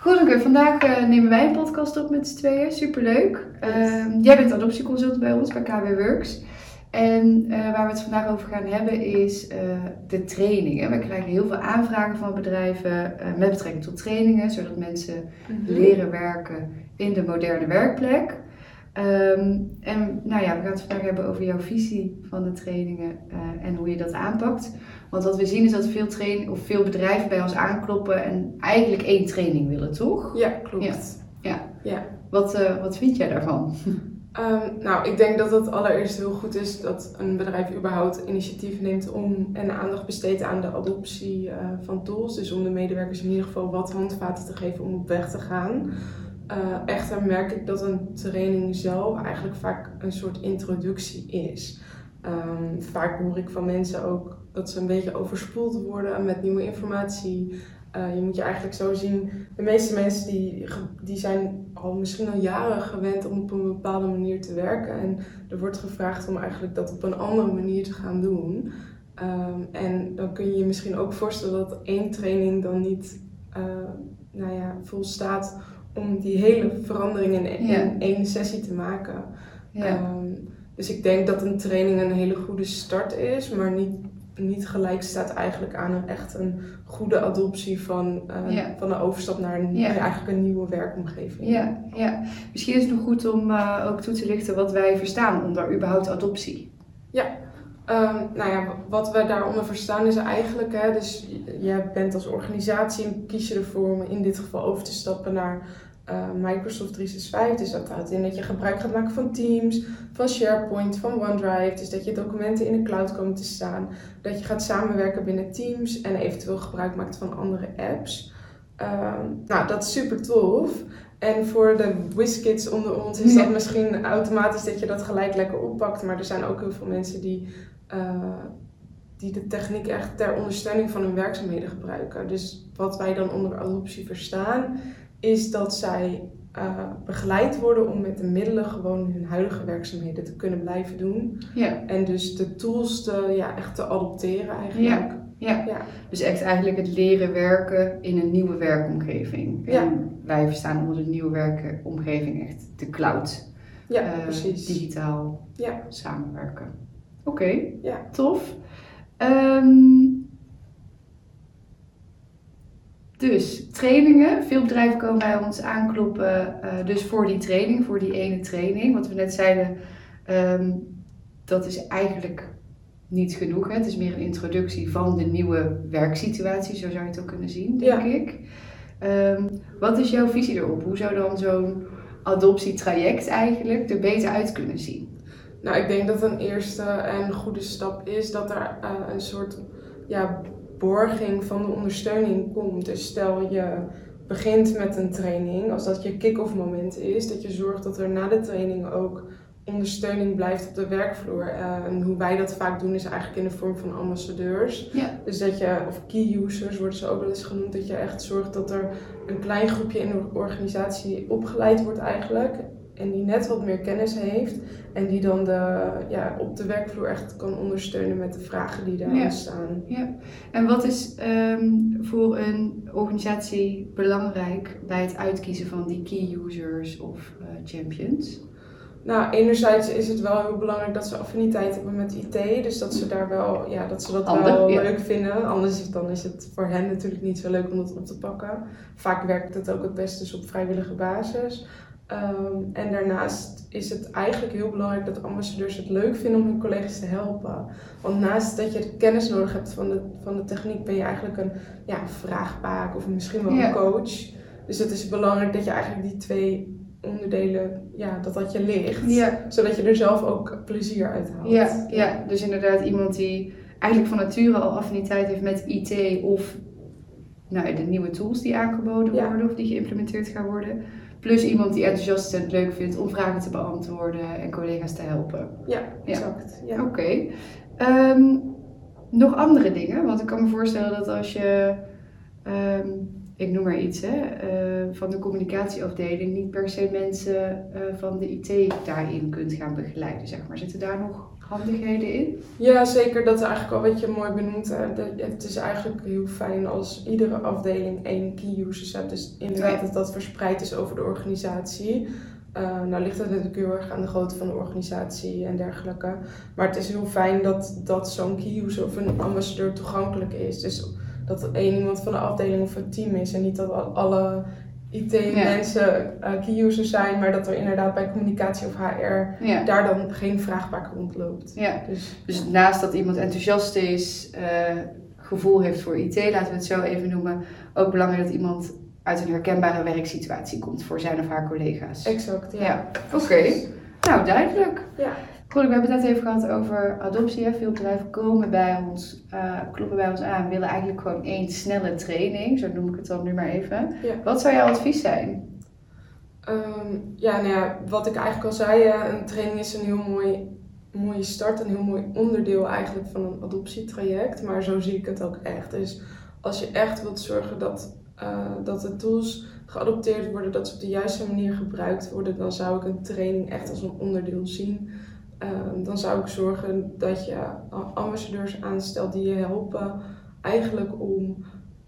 Goed, vandaag uh, nemen wij een podcast op met z'n tweeën. Superleuk. Uh, jij bent adoptieconsultant bij ons, bij KB Works. En uh, waar we het vandaag over gaan hebben is uh, de trainingen. We krijgen heel veel aanvragen van bedrijven met betrekking tot trainingen, zodat mensen mm-hmm. leren werken in de moderne werkplek. Um, en nou ja, we gaan het vandaag hebben over jouw visie van de trainingen en hoe je dat aanpakt. Want wat we zien is dat veel, train of veel bedrijven bij ons aankloppen en eigenlijk één training willen, toch? Ja, klopt. Ja. ja. Wat, uh, wat vind jij daarvan? Um, nou, ik denk dat het allereerst heel goed is dat een bedrijf überhaupt initiatief neemt om en aandacht besteedt aan de adoptie uh, van tools. Dus om de medewerkers in ieder geval wat handvaten te geven om op weg te gaan. Uh, echter merk ik dat een training zelf eigenlijk vaak een soort introductie is. Um, vaak hoor ik van mensen ook dat ze een beetje overspoeld worden met nieuwe informatie. Uh, je moet je eigenlijk zo zien, de meeste mensen die, die zijn al misschien al jaren gewend om op een bepaalde manier te werken. En er wordt gevraagd om eigenlijk dat op een andere manier te gaan doen. Um, en dan kun je je misschien ook voorstellen dat één training dan niet uh, nou ja, volstaat om die hele verandering in, in één sessie te maken. Ja. Um, dus ik denk dat een training een hele goede start is, maar niet, niet gelijk staat eigenlijk aan een echt een goede adoptie van, uh, van een overstap naar een, eigenlijk een nieuwe werkomgeving. Ja, ja. misschien is het nog goed om uh, ook toe te lichten wat wij verstaan onder überhaupt adoptie. Ja, um, nou ja, wat we daaronder verstaan is eigenlijk, hè, dus je bent als organisatie en kies je ervoor om in dit geval over te stappen naar uh, Microsoft 365. Dus dat houdt in dat je gebruik gaat maken van Teams, van SharePoint, van OneDrive. Dus dat je documenten in de cloud komen te staan. Dat je gaat samenwerken binnen Teams en eventueel gebruik maakt van andere apps. Uh, nou, dat is super tof. En voor de WizKids onder ons is dat misschien automatisch dat je dat gelijk lekker oppakt. Maar er zijn ook heel veel mensen die, uh, die de techniek echt ter ondersteuning van hun werkzaamheden gebruiken. Dus wat wij dan onder adoptie verstaan, is dat zij uh, begeleid worden om met de middelen gewoon hun huidige werkzaamheden te kunnen blijven doen. Ja. En dus de tools te, ja, echt te adopteren eigenlijk. Ja. Ja. ja. dus echt eigenlijk het leren werken in een nieuwe werkomgeving. Ja. En wij verstaan onder de nieuwe werkomgeving echt de cloud. Ja, uh, precies. Digitaal ja. samenwerken. Oké, ja. tof. Um, dus trainingen. Veel bedrijven komen bij ons aankloppen. Uh, dus voor die training, voor die ene training. Wat we net zeiden, um, dat is eigenlijk niet genoeg. Hè? Het is meer een introductie van de nieuwe werksituatie, zo zou je het ook kunnen zien, denk ik. Um, wat is jouw visie erop? Hoe zou dan zo'n adoptietraject eigenlijk er beter uit kunnen zien? Nou, ik denk dat een eerste en goede stap is dat er uh, een soort ja, borging van de ondersteuning komt. Dus stel je begint met een training, als dat je kick-off moment is, dat je zorgt dat er na de training ook ondersteuning blijft op de werkvloer. Uh, en hoe wij dat vaak doen is eigenlijk in de vorm van ambassadeurs. Ja. Dus dat je, of key users worden ze ook wel eens genoemd, dat je echt zorgt dat er een klein groepje in de organisatie opgeleid wordt eigenlijk en die net wat meer kennis heeft en die dan de, ja, op de werkvloer echt kan ondersteunen met de vragen die daar ja. staan. Ja. En wat is um, voor een organisatie belangrijk bij het uitkiezen van die key users of uh, champions? Nou, enerzijds is het wel heel belangrijk dat ze affiniteit hebben met IT. Dus dat ze daar wel, ja, dat ze dat wel leuk vinden. Anders dan is het voor hen natuurlijk niet zo leuk om dat op te pakken. Vaak werkt het ook het beste dus op vrijwillige basis. Um, en daarnaast is het eigenlijk heel belangrijk dat ambassadeurs het leuk vinden om hun collega's te helpen. Want naast dat je kennis nodig hebt van de, van de techniek, ben je eigenlijk een ja, vraagbaak of misschien wel een coach. Dus het is belangrijk dat je eigenlijk die twee onderdelen, ja, dat dat je ligt. Ja. Zodat je er zelf ook plezier uit haalt. Ja, ja, dus inderdaad iemand die eigenlijk van nature al affiniteit heeft met IT of nou, de nieuwe tools die aangeboden worden of die geïmplementeerd gaan worden Plus iemand die enthousiast en het leuk vindt om vragen te beantwoorden en collega's te helpen. Ja, exact. Ja. Oké. Ehm, nog andere dingen? Want ik kan me voorstellen dat als je, ehm, ik noem maar iets, hè, uh, van de communicatieafdeling niet per se mensen uh, van de IT daarin kunt gaan begeleiden. Zeg maar. Zitten daar nog handigheden in? Ja, zeker. Dat is eigenlijk al wat je mooi benoemt. Hè. De- het is eigenlijk heel fijn als iedere afdeling één key users hebt. Dus inderdaad dat dat verspreid is over de organisatie. Eh, nou ligt het natuurlijk heel erg aan de grootte van de organisatie en dergelijke. Maar het is heel fijn dat, dat zo'n key user of een ambassadeur toegankelijk is. Dus dat er één iemand van de afdeling of een team is en niet dat al- alle IT-mensen eh, key users zijn, maar dat er inderdaad bij communicatie of HR Ja. daar dan geen vraagbaak rondloopt. ja. Dus Dus naast dat iemand enthousiast is, eh, gevoel heeft voor IT, laten we het zo even noemen, ook belangrijk dat iemand uit een herkenbare werksituatie komt voor zijn of haar collega's. exact, ja. Ja, oké. Nou, duidelijk. Ja. Goed, we hebben het net even gehad over adoptie. Hè. Veel bedrijven komen bij ons, eh, kloppen bij ons aan, willen eigenlijk gewoon één snelle training. Zo noem ik het dan nu maar even. Ja. Wat zou jouw advies zijn? Ehm, ja, nou ja, wat ik eigenlijk al zei, een training is een heel mooi, mooie start, een heel mooi onderdeel eigenlijk van een adoptietraject. Maar zo zie ik het ook echt. Dus als je echt wilt zorgen dat, eh, dat de tools geadopteerd worden, dat ze op de juiste manier gebruikt worden, dan zou ik een training echt als een onderdeel zien. Ehm, dan zou ik zorgen dat je ambassadeurs aanstelt die je helpen eigenlijk om,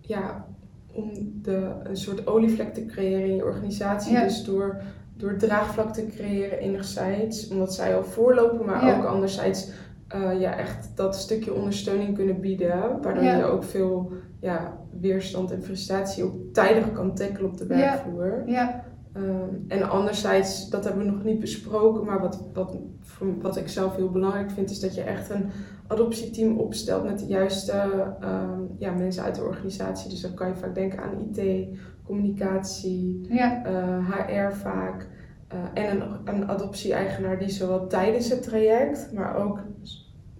ja, om de, een soort olievlek te creëren in je organisatie. Ja. Dus door, door draagvlak te creëren enerzijds, omdat zij al voorlopen, maar Ja. ook anderzijds eh, ja, echt dat stukje ondersteuning kunnen bieden. Waardoor Ja. je ook veel ja, weerstand en frustratie ook tijdig kan tackelen op de werkvloer. Ja, Ehm, en anderzijds, dat hebben we nog niet besproken, maar wat, wat, wat ik zelf heel belangrijk vind, is dat je echt een adoptieteam opstelt met de juiste ehm, ja, mensen uit de organisatie. Dus dan kan je vaak denken aan IT, communicatie, ja, eh, HR vaak. eh, en een, een adoptie-eigenaar die zowel tijdens het traject, maar ook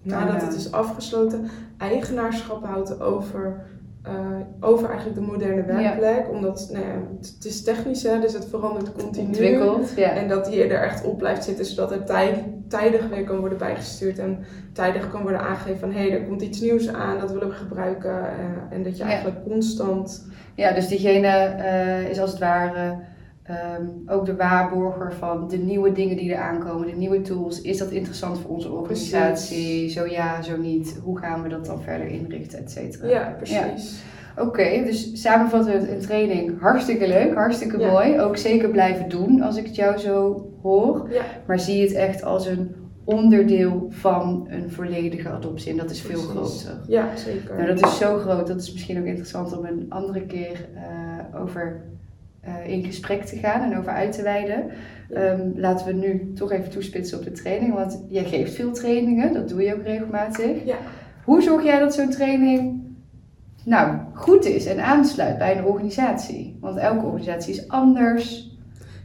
nadat het is afgesloten, eigenaarschap houdt over, eh, over eigenlijk de moderne werkplek. Omdat nou ja, het, is technisch, hè, dus het verandert continu. ontwikkeld. Ja. En dat die er echt op blijft zitten, zodat het tijd, tijdig weer kan worden bijgestuurd. En tijdig kan worden aangegeven van hé, hey, er komt iets nieuws aan, dat willen we gebruiken. eh, en dat je eigenlijk constant. Ja, dus diegene eh, is als het ware ehm, ook de waarborger van de nieuwe dingen die er aankomen, de nieuwe tools. Is dat interessant voor onze organisatie? Zo ja, zo niet. Hoe gaan we dat dan verder inrichten, et cetera? Ja, precies. Oké, dus samenvattend een training hartstikke leuk, hartstikke Ja. mooi. Ook zeker blijven doen als ik het jou zo hoor. Ja. Maar zie het echt als een onderdeel van een volledige adoptie. En dat is veel groter. Ja, zeker. Nou, dat is zo groot, dat is misschien ook interessant om een andere keer eh, over eh, in gesprek te gaan en over uit te wijden. Ehm, laten we nu toch even toespitsen op de training, want jij geeft veel trainingen, dat doe je ook regelmatig. Ja. Hoe zorg jij dat zo'n training nou, goed is en aansluit bij een organisatie? Want elke organisatie is anders.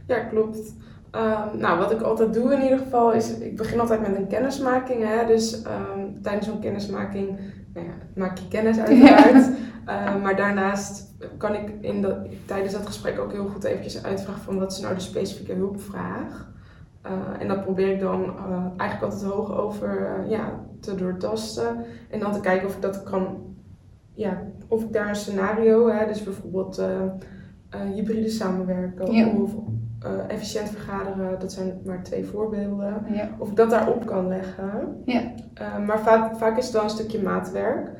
Ja, klopt. Ehm, nou, wat ik altijd doe in ieder geval is, ik begin altijd met een kennismaking. Hè? Dus ehm, tijdens zo'n kennismaking nou ja, maak je kennis uiteraard. Eh, maar daarnaast kan ik in dat, tijdens dat gesprek ook heel goed eventjes uitvragen van wat is nou de specifieke hulpvraag. Eh, en dat probeer ik dan eh, eigenlijk altijd hoog over ja, te doortasten. En dan te kijken of ik dat kan, ja, of ik daar een scenario, hè, dus bijvoorbeeld hybride samenwerken Ja. of efficiënt vergaderen, dat zijn maar twee voorbeelden. Ja. Of ik dat daarop kan leggen. Ja. Maar vaak, vaak is het dan een stukje maatwerk.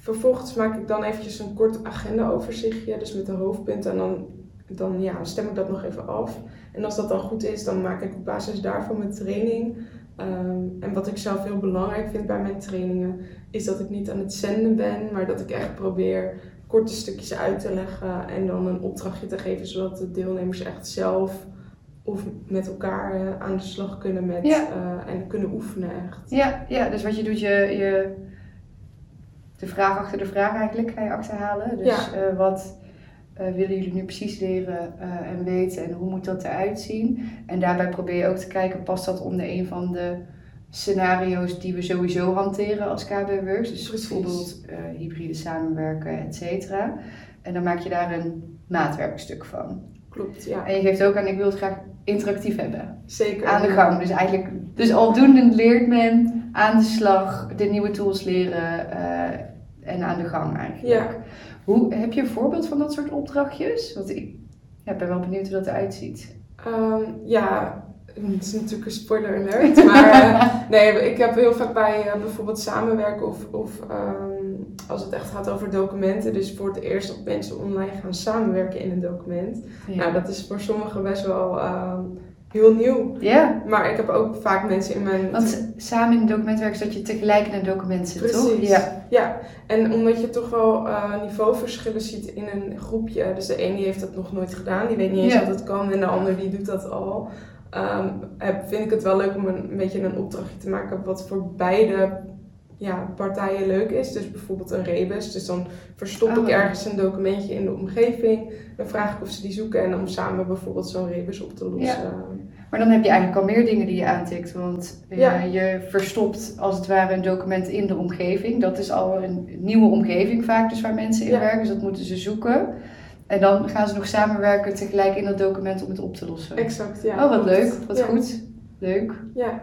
Vervolgens maak ik dan eventjes een kort agendaoverzichtje, dus met de hoofdpunten. En dan, dan ja, stem ik dat nog even af. En als dat dan goed is, dan maak ik op basis daarvan mijn training. Ehm, en wat ik zelf heel belangrijk vind bij mijn trainingen, is dat ik niet aan het zenden ben, maar dat ik echt probeer korte stukjes uit te leggen en dan een opdrachtje te geven, zodat de deelnemers echt zelf of met elkaar eh, aan de slag kunnen met Ja. eh, en kunnen oefenen echt. Ja, ja, dus wat je doet, je, je de vraag achter de vraag eigenlijk ga je achterhalen. Dus Ja. eh, wat eh, willen jullie nu precies leren eh, en weten en hoe moet dat eruit zien? En daarbij probeer je ook te kijken, past dat onder een van de scenario's die we sowieso hanteren als KB Works? Dus Precies. bijvoorbeeld hybride samenwerken, et cetera. En dan maak je daar een maatwerkstuk van. Klopt, ja. En je geeft ook aan, ik wil het graag interactief hebben Zeker. aan de gang. Dus eigenlijk, dus aldoende leert men aan de slag de nieuwe tools leren eh, en aan de gang eigenlijk. Ja. Hoe, heb je een voorbeeld van dat soort opdrachtjes? Want ik ja, ben wel benieuwd hoe dat eruit ziet. Ehm, ja, Het is natuurlijk een spoiler alert, maar eh, nee, ik heb heel vaak bij uh, bijvoorbeeld samenwerken of, of um, als het echt gaat over documenten, dus voor het eerst dat mensen online gaan samenwerken in een document. Ja. Nou, dat is voor sommigen best wel uh, heel nieuw. Ja. Maar ik heb ook vaak mensen in mijn... Want samen in een document werken, dat je tegelijk in een document zit, Precies. toch? Ja. ja, en omdat je toch wel uh, niveauverschillen ziet in een groepje. Dus de een die heeft dat nog nooit gedaan, die weet niet eens Ja. wat het kan. En de ander die doet dat al. Um, heb, vind ik het wel leuk om een, een beetje een opdrachtje te maken wat voor beide ja, partijen leuk is. Dus bijvoorbeeld een rebus. Dus dan verstop Oh. ik ergens een documentje in de omgeving. Dan vraag ik of ze die zoeken en om samen bijvoorbeeld zo'n rebus op te lossen. Maar dan heb je eigenlijk al meer dingen die je aantikt. Want eh, Ja. je verstopt als het ware een document in de omgeving. Dat is al een nieuwe omgeving vaak dus waar mensen in Ja. werken. Dus dat moeten ze zoeken. En dan gaan ze nog samenwerken tegelijk in dat document om het op te lossen. Exact, ja. oh, wat leuk. Wat Ja. goed. Leuk. Ja,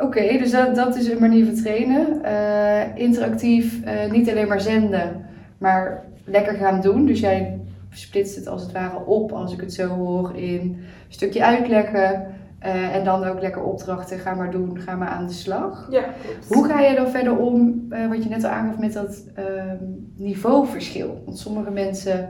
Oké, dus dat, dat is een manier van trainen. Eh, interactief, eh, niet alleen maar zenden, maar lekker gaan doen. Dus jij splitst het als het ware op, als ik het zo hoor, in een stukje uitleggen. eh, en dan ook lekker opdrachten, ga maar doen, ga maar aan de slag. ja. Hoe ga je dan verder om, wat je net al aangaf, met dat ehm, niveauverschil? Want sommige mensen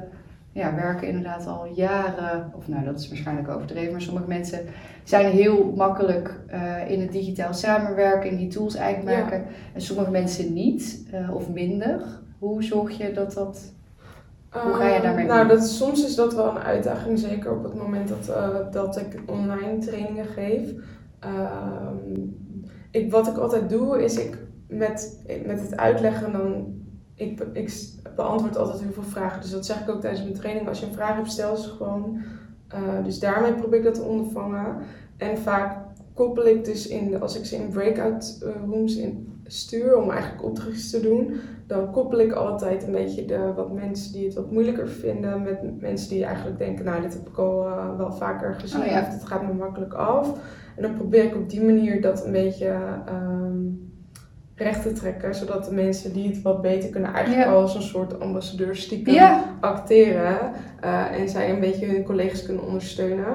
ja, werken inderdaad al jaren, of nou dat is waarschijnlijk overdreven, maar sommige mensen zijn heel makkelijk eh, in het digitaal samenwerken, in die tools eigenlijk Ja. maken. En sommige mensen niet, eh, of minder. Hoe zorg je dat dat... Hoe ga je daarmee Uh, Nou, dat, soms is dat wel een uitdaging, zeker op het moment dat, eh, dat ik online trainingen geef. Ehm, ik, wat ik altijd doe, is ik met, met het uitleggen dan. Ik, ik beantwoord altijd heel veel vragen. Dus dat zeg ik ook tijdens mijn training. Als je een vraag hebt, stel ze gewoon. Eh, dus daarmee probeer ik dat te ondervangen. En vaak koppel ik dus in, als ik ze in breakout eh, rooms in, stuur om eigenlijk opdrachtjes te doen, dan koppel ik altijd een beetje de wat mensen die het wat moeilijker vinden met mensen die eigenlijk denken, nou dit heb ik al eh, wel vaker gezien Oh ja. of dit gaat me makkelijk af. En dan probeer ik op die manier dat een beetje ehm, recht te trekken, zodat de mensen die het wat beter kunnen eigenlijk Ja. al als een soort ambassadeur stiekem Ja, acteren eh, en zij een beetje hun collega's kunnen ondersteunen.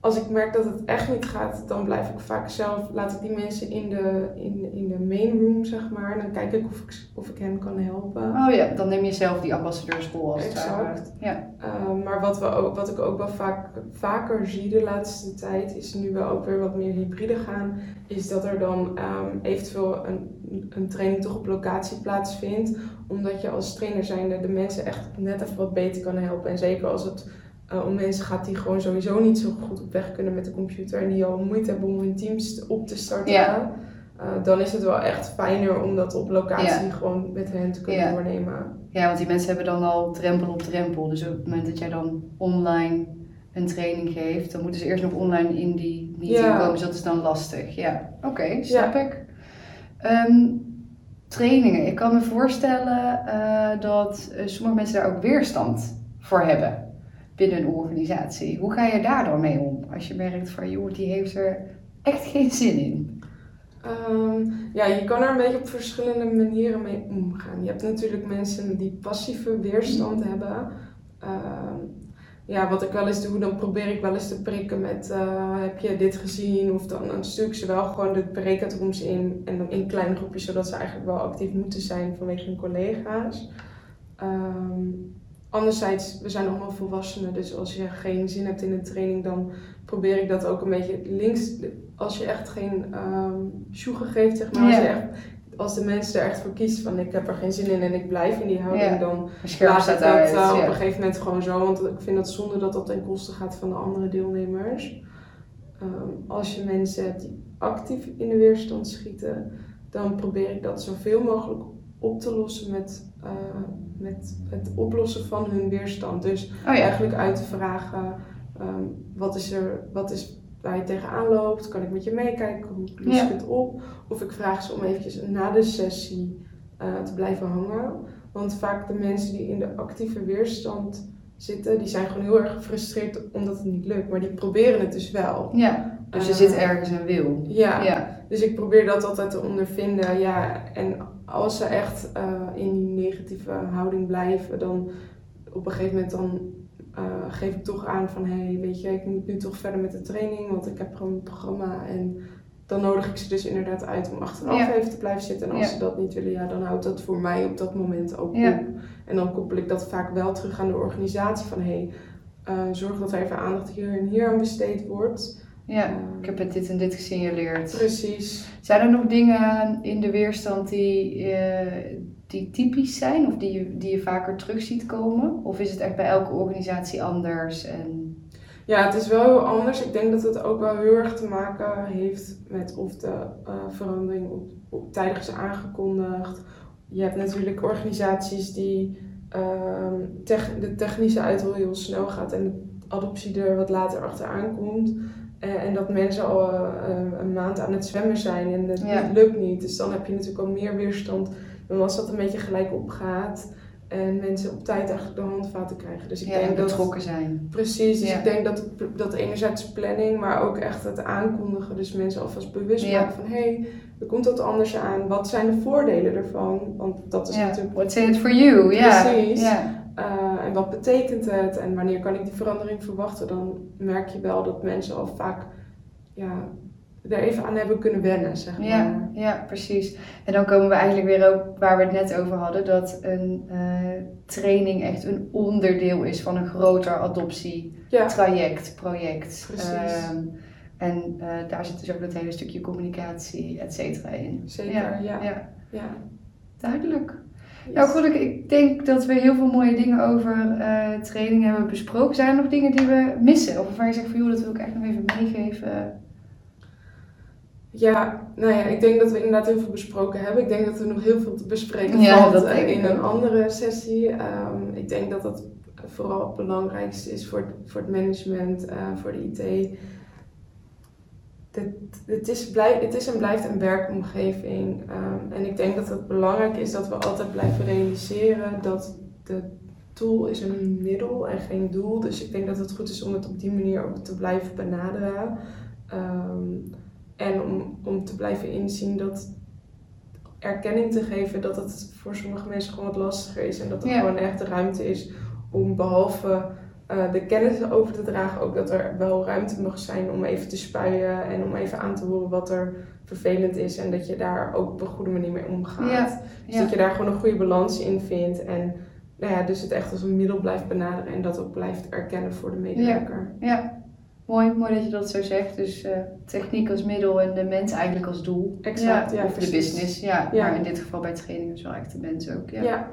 Als ik merk dat het echt niet gaat, dan blijf ik vaak zelf, laat ik die mensen in de, in, in de main room, zeg maar. Dan kijk ik of ik, of ik hen kan helpen. oh ja, dan neem je zelf die ambassadeursrol als het. Exact. Ja. Uh, maar wat, we ook, wat ik ook wel vaak, vaker zie de laatste tijd, is nu we ook weer wat meer hybride gaan, is dat er dan um, eventueel een, een training toch op locatie plaatsvindt. Omdat je als trainer zijnde de mensen echt net even wat beter kan helpen. En zeker als het uh, om mensen gaat die gewoon sowieso niet zo goed op weg kunnen met de computer en die al moeite hebben om hun teams op te starten. Ja. Uh, dan is het wel echt fijner om dat op locatie Ja. gewoon met hen te kunnen Ja. doornemen. Ja, want die mensen hebben dan al drempel op drempel. Dus op het moment dat jij dan online een training geeft, dan moeten ze eerst nog online in die meeting komen. Dus dat is dan lastig. Ja, oké, snap ik. Ehm, trainingen. Ik kan me voorstellen eh, dat eh, sommige mensen daar ook weerstand voor hebben binnen een organisatie. Hoe ga je daar dan mee om? Als je merkt van, joh, die heeft er echt geen zin in. Um, ja, je kan er een beetje op verschillende manieren mee omgaan. Je hebt natuurlijk mensen die passieve weerstand hebben. Um, ja, wat ik wel eens doe, dan probeer ik wel eens te prikken met uh, heb je dit gezien? Of dan, stuur ik ze wel gewoon de breakout in en dan in kleine groepjes, zodat ze eigenlijk wel actief moeten zijn vanwege hun collega's. Um, anderzijds, we zijn allemaal volwassenen, dus als je geen zin hebt in de training, dan probeer ik dat ook een beetje links. Als je echt geen um, sjoegen geeft, zeg maar, Ja. als, je echt, als de mensen er echt voor kiest van ik heb er geen zin in en ik blijf in die houding, Ja. dan laat staat dat uit. uh, op ja. een gegeven moment gewoon zo, want ik vind dat zonde dat dat ten koste gaat van de andere deelnemers. Um, als je mensen hebt die actief in de weerstand schieten, dan probeer ik dat zoveel mogelijk op te lossen met, uh, met het oplossen van hun weerstand. Dus Oh ja. eigenlijk uit te vragen, um, wat is er, wat is waar je tegenaan loopt, kan ik met je meekijken, hoe los ik het op? Of ik vraag ze om eventjes na de sessie uh, te blijven hangen. Want vaak de mensen die in de actieve weerstand zitten, die zijn gewoon heel erg gefrustreerd omdat het niet lukt. Maar die proberen het dus wel. Ja, dus er Uh, zit ergens een wil. Ja, Ja, dus ik probeer dat altijd te ondervinden. Ja, en als ze echt uh, in die negatieve houding blijven, dan op een gegeven moment dan eh, geef ik toch aan van hé, hey, weet je, ik moet nu toch verder met de training, want ik heb gewoon een programma. En dan nodig ik ze dus inderdaad uit om achteraf Ja. even te blijven zitten. En als Ja. ze dat niet willen, ja, dan houdt dat voor mij op dat moment ook Ja. op. En dan koppel ik dat vaak wel terug aan de organisatie van hé, hey, eh, zorg dat er even aandacht hier en hier aan besteed wordt. Ja, ik heb het dit en dit gesignaleerd. Precies. Zijn er nog dingen in de weerstand die, eh, die typisch zijn of die je, die je vaker terug ziet komen? Of is het echt bij elke organisatie anders? En... Ja, het is wel heel anders. Ik denk dat het ook wel heel erg te maken heeft met of de eh, verandering op, op tijdig is aangekondigd. Je hebt natuurlijk organisaties die ehm, tech- de technische uitrol heel snel gaat en de adoptie er wat later achteraan komt. Eh, en dat mensen al eh, een maand aan het zwemmen zijn en het Ja. lukt niet. Dus dan heb je natuurlijk al meer weerstand dan als dat een beetje gelijk opgaat. En mensen op tijd eigenlijk de handvaten krijgen. Dus ik ja, denk dat betrokken zijn. Precies, dus Ja. ik denk dat, dat enerzijds planning, maar ook echt het aankondigen. Dus mensen alvast bewust maken van hé, hey, er komt wat anders aan. Wat zijn de voordelen ervan? Want dat is Ja. natuurlijk. What's in it for you? Ja. Precies. Eh, en wat betekent het? En wanneer kan ik die verandering verwachten? Dan merk je wel dat mensen al vaak ja, er even aan hebben kunnen wennen, zeg maar. Ja, ja, precies. En dan komen we eigenlijk weer ook waar we het net over hadden, dat een eh, training echt een onderdeel is van een groter adoptietraject, Ja, project. Precies. Ehm, en eh, daar zit dus ook dat hele stukje communicatie, et cetera, in. zeker. Ja, Ja, ja. ja. duidelijk. Nou goed, ik, ik denk dat we heel veel mooie dingen over eh, training hebben besproken. Zijn er nog dingen die we missen? Of waarvan je zegt van joh, dat wil ik echt nog even meegeven? Ja, nou ja, ik denk dat we inderdaad heel veel besproken hebben. Ik denk dat er nog heel veel te bespreken Ja, valt eh, in een andere sessie. Ehm, ik denk dat dat vooral het belangrijkste is voor het, voor het management, eh, voor de IT. Is blij, het is en blijft een werkomgeving. Ehm, en ik denk dat het belangrijk is dat we altijd blijven realiseren dat de tool is een middel en geen doel. Dus ik denk dat het goed is om het op die manier ook te blijven benaderen. Ehm, en om, om te blijven inzien dat erkenning te geven dat het voor sommige mensen gewoon wat lastiger is. En dat er Ja. gewoon echt de ruimte is om behalve eh, de kennis over te dragen, ook dat er wel ruimte mag zijn om even te spuien en om even aan te horen wat er vervelend is. En dat je daar ook op een goede manier mee omgaat. Ja, Dus ja. dat je daar gewoon een goede balans in vindt. En nou ja, dus het echt als een middel blijft benaderen en dat ook blijft erkennen voor de medewerker. Ja, mooi, mooi dat je dat zo zegt. Dus eh, techniek als middel en de mens eigenlijk als doel. Exact, ja, of de business, ja. Ja. Maar in dit geval bij training is wel echt de mens ook. Ja. ja.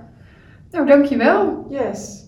Nou, dankjewel. Yes.